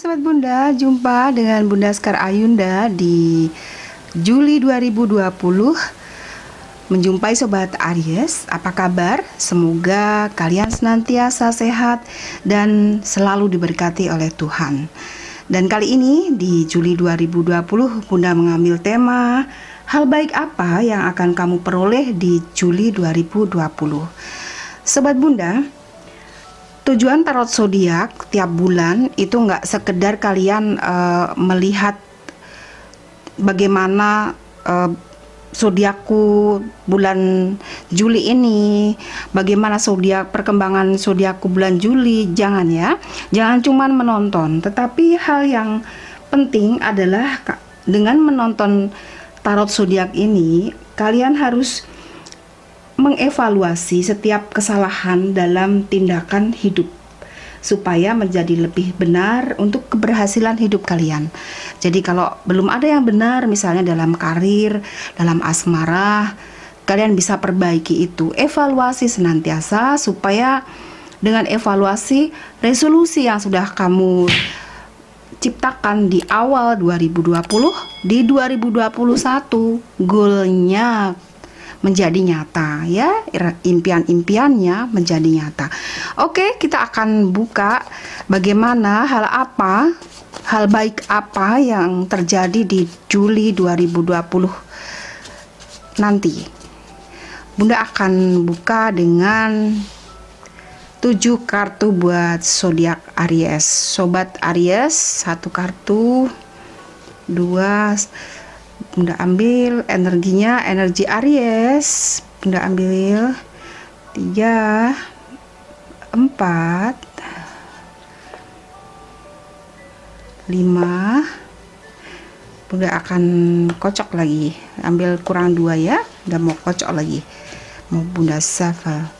Sobat Bunda, jumpa dengan Bunda Skar Ayunda di Juli 2020 Menjumpai Sobat Aries, apa kabar? Semoga kalian senantiasa sehat dan selalu diberkati oleh Tuhan. Dan kali ini di Juli 2020 Bunda mengambil tema Hal baik apa yang akan kamu peroleh di Juli 2020 Sobat Bunda, tujuan tarot zodiak tiap bulan itu nggak sekedar kalian uh, melihat bagaimana uh, zodiakku bulan Juli ini, bagaimana zodiak perkembangan zodiakku bulan Juli, jangan ya. Jangan cuma menonton, tetapi hal yang penting adalah dengan menonton tarot zodiak ini, kalian harus mengevaluasi setiap kesalahan dalam tindakan hidup supaya menjadi lebih benar untuk keberhasilan hidup kalian. Jadi kalau belum ada yang benar misalnya dalam karir, dalam asmara, kalian bisa perbaiki itu. Evaluasi senantiasa supaya dengan evaluasi resolusi yang sudah kamu ciptakan di awal 2020 di 2021 goalnya menjadi nyata ya impian-impiannya menjadi nyata. Oke, kita akan buka bagaimana hal apa hal baik apa yang terjadi di Juli 2020 nanti. Bunda akan buka dengan tujuh kartu buat zodiak Aries. Sobat Aries, satu kartu, dua Bunda ambil energinya energi Aries. Bunda ambil tiga empat lima. Bunda akan kocok lagi. Ambil kurang dua ya udah mau kocok lagi. Mau Bunda shuffle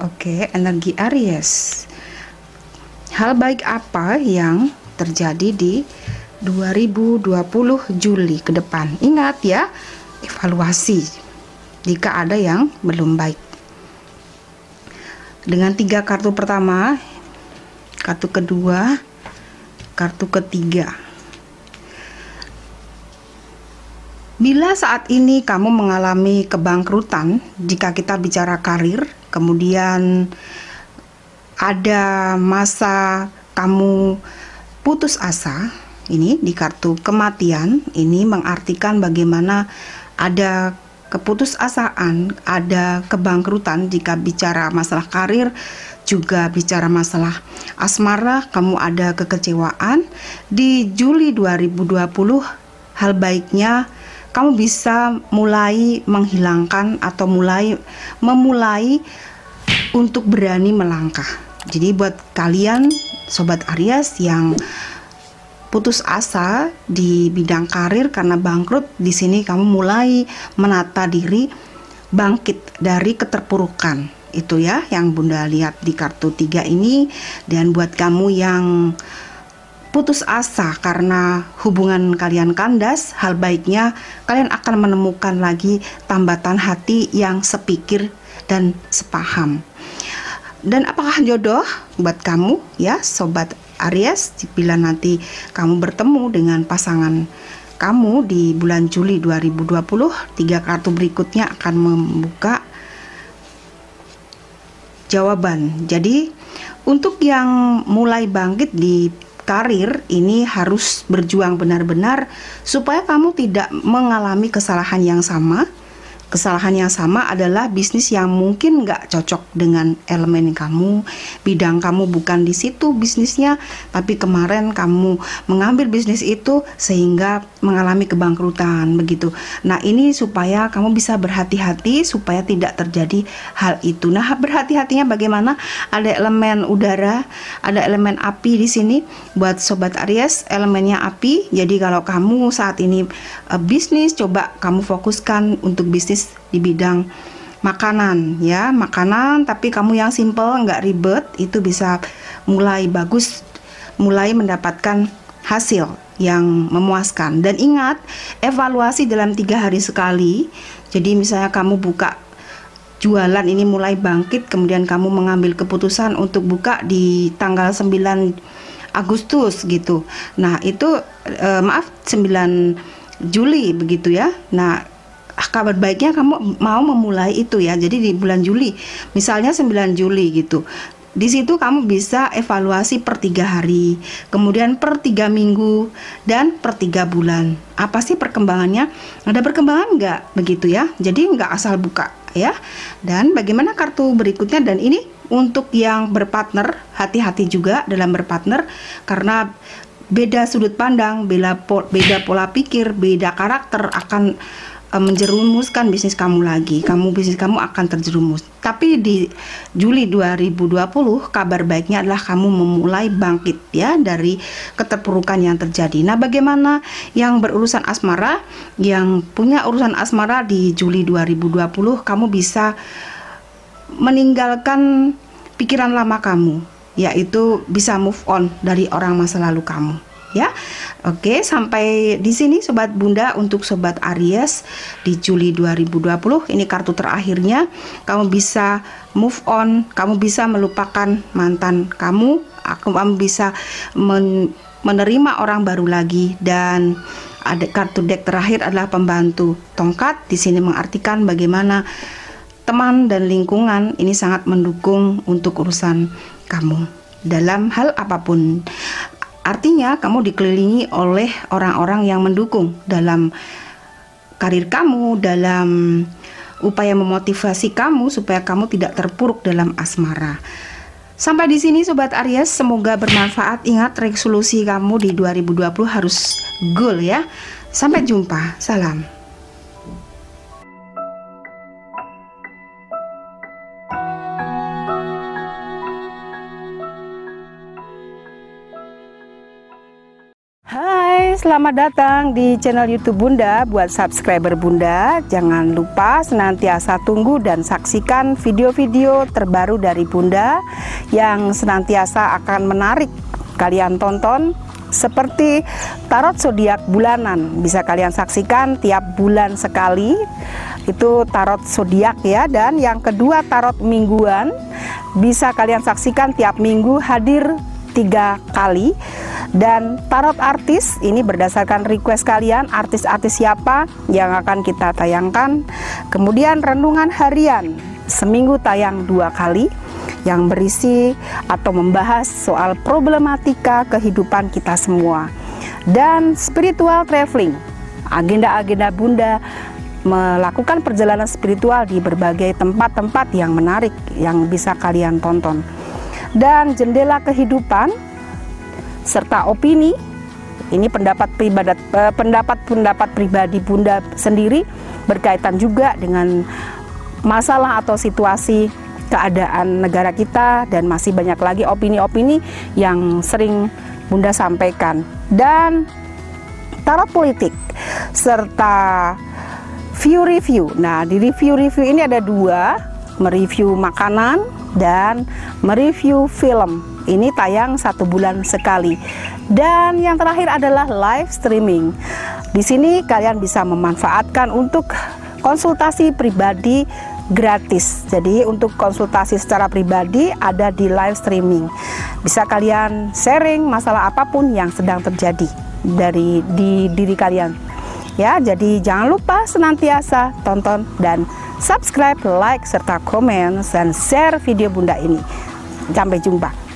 Oke, energi Aries. Hal baik apa yang terjadi di 2020 Juli ke depan? Ingat ya, evaluasi jika ada yang belum baik. Dengan tiga kartu pertama, kartu kedua, kartu ketiga. Bila saat ini kamu mengalami kebangkrutan, jika kita bicara karir, kemudian ada masa kamu putus asa ini di kartu kematian ini mengartikan bagaimana ada keputusasaan, ada kebangkrutan jika bicara masalah karir, juga bicara masalah asmara, kamu ada kekecewaan. Di Juli 2020 hal baiknya kamu bisa mulai menghilangkan atau mulai memulai untuk berani melangkah. Jadi buat kalian sobat Aries yang putus asa di bidang karir karena bangkrut, di sini kamu mulai menata diri bangkit dari keterpurukan. Itu ya yang Bunda lihat di kartu tiga ini dan buat kamu yang putus asa karena hubungan kalian kandas, hal baiknya kalian akan menemukan lagi tambatan hati yang sepikir dan sepaham. Dan apakah jodoh buat kamu ya sobat Aries bila nanti kamu bertemu dengan pasangan kamu di bulan Juli 2020 tiga kartu berikutnya akan membuka jawaban. Jadi untuk yang mulai bangkit di karir ini harus berjuang benar-benar supaya kamu tidak mengalami kesalahan yang sama kesalahan yang sama adalah bisnis yang mungkin nggak cocok dengan elemen kamu, bidang kamu bukan di situ bisnisnya, tapi kemarin kamu mengambil bisnis itu sehingga mengalami kebangkrutan begitu. Nah ini supaya kamu bisa berhati-hati supaya tidak terjadi hal itu. Nah berhati-hatinya bagaimana? Ada elemen udara, ada elemen api di sini buat sobat Aries, elemennya api. Jadi kalau kamu saat ini uh, bisnis, coba kamu fokuskan untuk bisnis di bidang makanan ya makanan tapi kamu yang simple nggak ribet itu bisa mulai bagus mulai mendapatkan hasil yang memuaskan. Dan ingat, evaluasi dalam tiga hari sekali. Jadi misalnya kamu buka jualan ini mulai bangkit, kemudian kamu mengambil keputusan untuk buka di tanggal 9 Agustus gitu. Nah, itu eh, maaf 9 Juli begitu ya. Nah, kabar baiknya kamu mau memulai itu ya. Jadi di bulan Juli, misalnya 9 Juli gitu. Di situ kamu bisa evaluasi per tiga hari, kemudian per tiga minggu, dan per tiga bulan. Apa sih perkembangannya? Ada perkembangan nggak begitu ya? Jadi nggak asal buka ya. Dan bagaimana kartu berikutnya? Dan ini untuk yang berpartner, hati-hati juga dalam berpartner karena beda sudut pandang, beda beda pola pikir, beda karakter akan uh, menjerumuskan bisnis kamu lagi. Kamu bisnis kamu akan terjerumus. Tapi di Juli 2020 kabar baiknya adalah kamu memulai bangkit ya dari keterpurukan yang terjadi. Nah, bagaimana yang berurusan asmara, yang punya urusan asmara di Juli 2020 kamu bisa meninggalkan pikiran lama kamu, yaitu bisa move on dari orang masa lalu kamu ya. Oke, sampai di sini sobat Bunda untuk sobat Aries di Juli 2020. Ini kartu terakhirnya. Kamu bisa move on, kamu bisa melupakan mantan kamu, kamu bisa men menerima orang baru lagi dan ada kartu deck terakhir adalah pembantu tongkat. Di sini mengartikan bagaimana teman dan lingkungan ini sangat mendukung untuk urusan kamu dalam hal apa pun. Artinya kamu dikelilingi oleh orang-orang yang mendukung dalam karir kamu, dalam upaya memotivasi kamu supaya kamu tidak terpuruk dalam asmara. Sampai di sini sobat Aries, semoga bermanfaat. Ingat resolusi kamu di 2020 harus goal ya. Sampai jumpa. Salam. Selamat datang di channel YouTube Bunda. Buat subscriber Bunda, jangan lupa senantiasa tunggu dan saksikan video-video terbaru dari Bunda yang senantiasa akan menarik kalian tonton seperti tarot zodiak bulanan. Bisa kalian saksikan tiap bulan sekali. Itu tarot zodiak ya. Dan yang kedua tarot mingguan bisa kalian saksikan tiap minggu hadir tiga kali. Dan tarot artis ini berdasarkan request kalian artis-artis siapa yang akan kita tayangkan. Kemudian renungan harian seminggu tayang dua kali yang berisi atau membahas soal problematika kehidupan kita semua. Dan spiritual traveling agenda-agenda bunda melakukan perjalanan spiritual di berbagai tempat-tempat yang menarik yang bisa kalian tonton dan jendela kehidupan serta opini. Ini pendapat pribadi eh, pendapat pendapat pribadi Bunda sendiri berkaitan juga dengan masalah atau situasi keadaan negara kita dan masih banyak lagi opini-opini yang sering Bunda sampaikan. Dan tarot politik serta view review. Nah, di review-review ini ada dua, mereview makanan dan mereview film ini tayang satu bulan sekali. Dan yang terakhir adalah live streaming. Di sini kalian bisa memanfaatkan untuk konsultasi pribadi gratis. Jadi untuk konsultasi secara pribadi ada di live streaming. Bisa kalian sharing masalah apa pun yang sedang terjadi dari di diri kalian. Ya, jadi jangan lupa senantiasa tonton dan subscribe, like serta komen dan share video Bunda ini. Sampai jumpa.